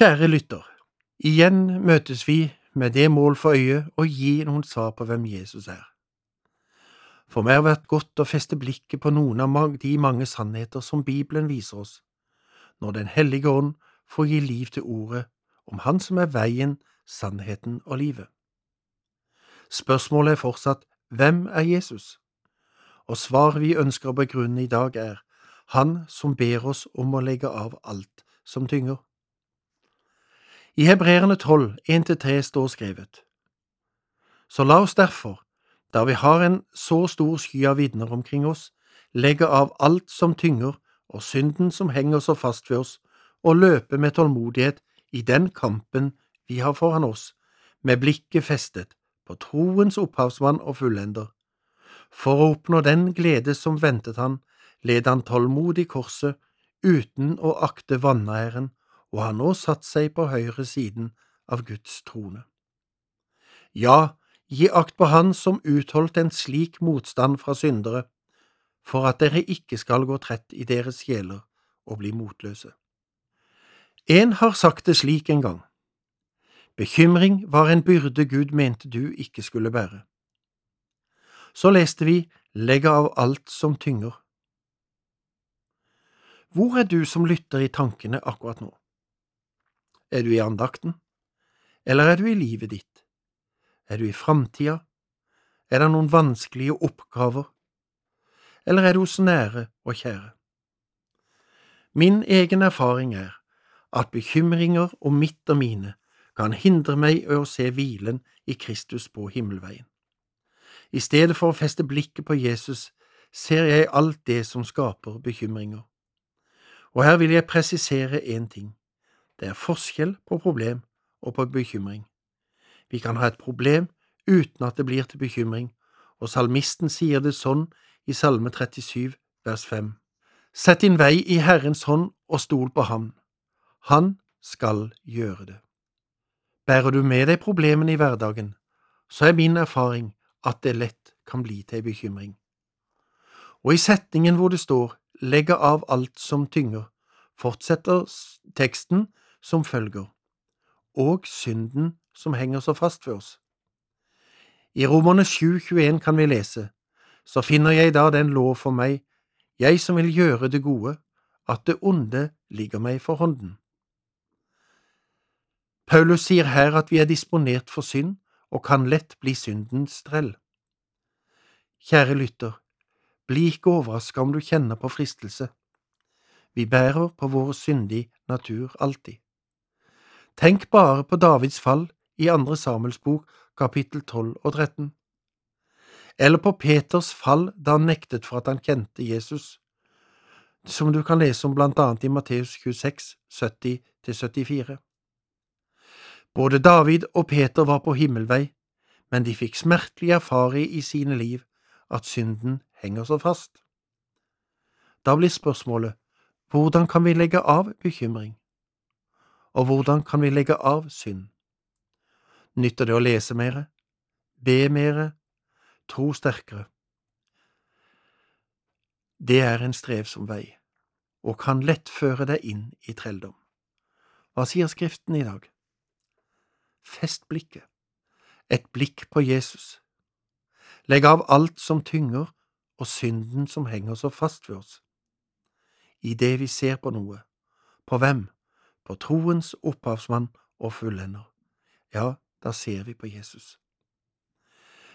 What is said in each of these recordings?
Kjære lytter, igjen møtes vi med det mål for øye å gi noen svar på hvem Jesus er. For meg har vært godt å feste blikket på noen av de mange sannheter som Bibelen viser oss, når Den hellige ånd får gi liv til ordet om Han som er veien, sannheten og livet. Spørsmålet er fortsatt hvem er Jesus? Og svaret vi ønsker å begrunne i dag er Han som ber oss om å legge av alt som tynger. I Hebreerne 12, 1–3 står skrevet. Så la oss derfor, da vi har en så stor sky av vitner omkring oss, legge av alt som tynger og synden som henger så fast ved oss, og løpe med tålmodighet i den kampen vi har foran oss, med blikket festet på troens opphavsmann og fullender. For å oppnå den glede som ventet han, led han tålmodig korset uten å akte vanæren og har nå satt seg på høyre siden av Guds trone. Ja, gi akt på Han som utholdt en slik motstand fra syndere, for at dere ikke skal gå trett i deres sjeler og bli motløse. En har sagt det slik en gang. Bekymring var en byrde Gud mente du ikke skulle bære. Så leste vi Legge av alt som tynger. Hvor er du som lytter i tankene akkurat nå? Er du i andakten? Eller er du i livet ditt? Er du i framtida? Er det noen vanskelige oppgaver? Eller er du hos nære og kjære? Min egen erfaring er at bekymringer om mitt og mine kan hindre meg i å se hvilen i Kristus på himmelveien. I stedet for å feste blikket på Jesus ser jeg alt det som skaper bekymringer. Og her vil jeg presisere én ting. Det er forskjell på problem og på bekymring. Vi kan ha et problem uten at det blir til bekymring, og salmisten sier det sånn i Salme 37, vers 5. Sett din vei i Herrens hånd og stol på ham. Han skal gjøre det. Bærer du med deg problemene i hverdagen, så er min erfaring at det lett kan bli til bekymring. Og i setningen hvor det står legge av alt som tynger, fortsetter teksten som følger, og synden som henger så fast ved oss. I Romerne 7,21 kan vi lese, så finner jeg da den lov for meg, jeg som vil gjøre det gode, at det onde ligger meg for hånden. Paulus sier her at vi er disponert for synd og kan lett bli syndens strell. Kjære lytter, bli ikke overrasket om du kjenner på fristelse. Vi bærer på vår syndig natur alltid. Tenk bare på Davids fall i andre Samuels bok kapittel 12 og 13. Eller på Peters fall da han nektet for at han kjente Jesus, som du kan lese om blant annet i Matteus 26, 70–74. Både David og Peter var på himmelvei, men de fikk smertelig erfare i sine liv at synden henger så fast. Da blir spørsmålet, hvordan kan vi legge av bekymring? Og hvordan kan vi legge av synd? Nytter det å lese mere, be mere, tro sterkere? Det er en strevsom vei, og kan lett føre deg inn i trelldom. Hva sier Skriften i dag? Fest blikket, et blikk på Jesus. Legg av alt som tynger og synden som henger så fast ved oss. I det vi ser på noe, på hvem? På troens opphavsmann og fullender. Ja, da ser vi på Jesus.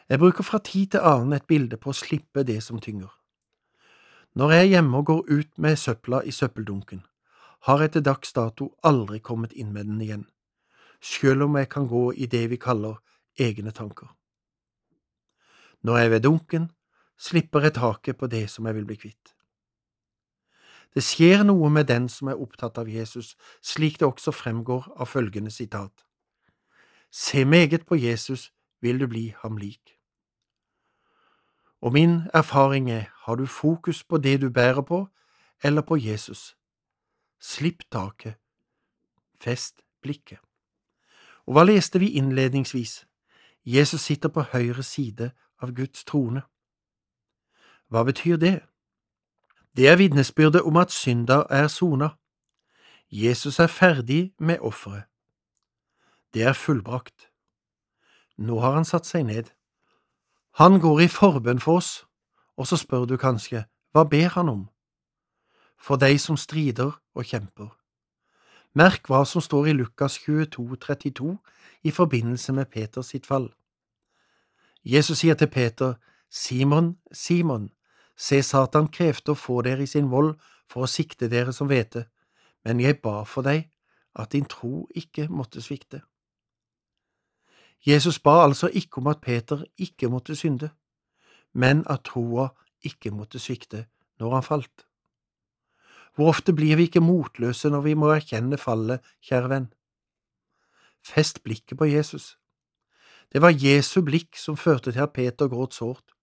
Jeg bruker fra tid til annen et bilde på å slippe det som tynger. Når jeg er hjemme og går ut med søpla i søppeldunken, har jeg til dags dato aldri kommet inn med den igjen, selv om jeg kan gå i det vi kaller egne tanker. Når jeg er ved dunken, slipper jeg taket på det som jeg vil bli kvitt. Det skjer noe med den som er opptatt av Jesus, slik det også fremgår av følgende sitat. Se meget på Jesus, vil du bli ham lik. Og min erfaring er, har du fokus på det du bærer på, eller på Jesus? Slipp taket, fest blikket. Og hva leste vi innledningsvis? Jesus sitter på høyre side av Guds trone. Hva betyr det? Det er vitnesbyrdet om at synder er sona. Jesus er ferdig med offeret. Det er fullbrakt. Nå har han satt seg ned. Han går i forbønn for oss, og så spør du kanskje, hva ber han om? For deg som strider og kjemper. Merk hva som står i Lukas 22, 32 i forbindelse med Peters sitt fall. Jesus sier til Peter, Simon, Simon, se Satan krevde å få dere i sin vold for å sikte dere som hvete, men jeg ba for deg at din tro ikke måtte svikte. Jesus ba altså ikke om at Peter ikke måtte synde, men at troa ikke måtte svikte når han falt. Hvor ofte blir vi ikke motløse når vi må erkjenne fallet, kjære venn? Fest blikket på Jesus. Det var Jesu blikk som førte til at Peter gråt sårt,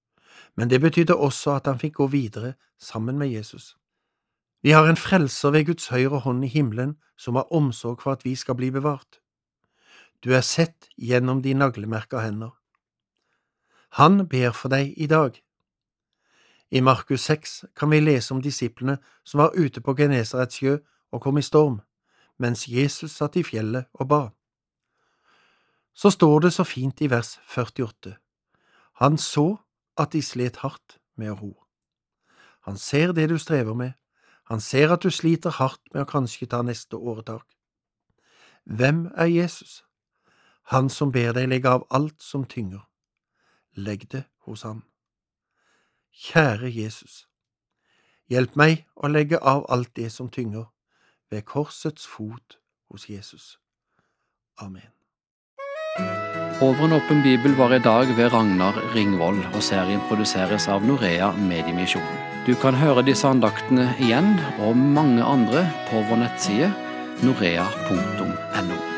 men det betydde også at han fikk gå videre sammen med Jesus. Vi har en frelser ved Guds høyre hånd i himmelen som har omsorg for at vi skal bli bevart. Du er sett gjennom de naglemerka hender. Han ber for deg i dag. I Markus 6 kan vi lese om disiplene som var ute på Genesarets sjø og kom i storm, mens Jesus satt i fjellet og ba. Så står det så fint i vers 48. Han så at de slet hardt med å ro. Han ser det du strever med, han ser at du sliter hardt med å kanskje ta neste åretak. Hvem er Jesus? Han som ber deg legge av alt som tynger. Legg det hos ham. Kjære Jesus, hjelp meg å legge av alt det som tynger, ved korsets fot hos Jesus. Amen. Over en åpen bibel var i dag ved Ragnar Ringvold, og serien produseres av Norea Mediemisjon. Du kan høre disse andaktene igjen, og mange andre, på vår nettside norea.no.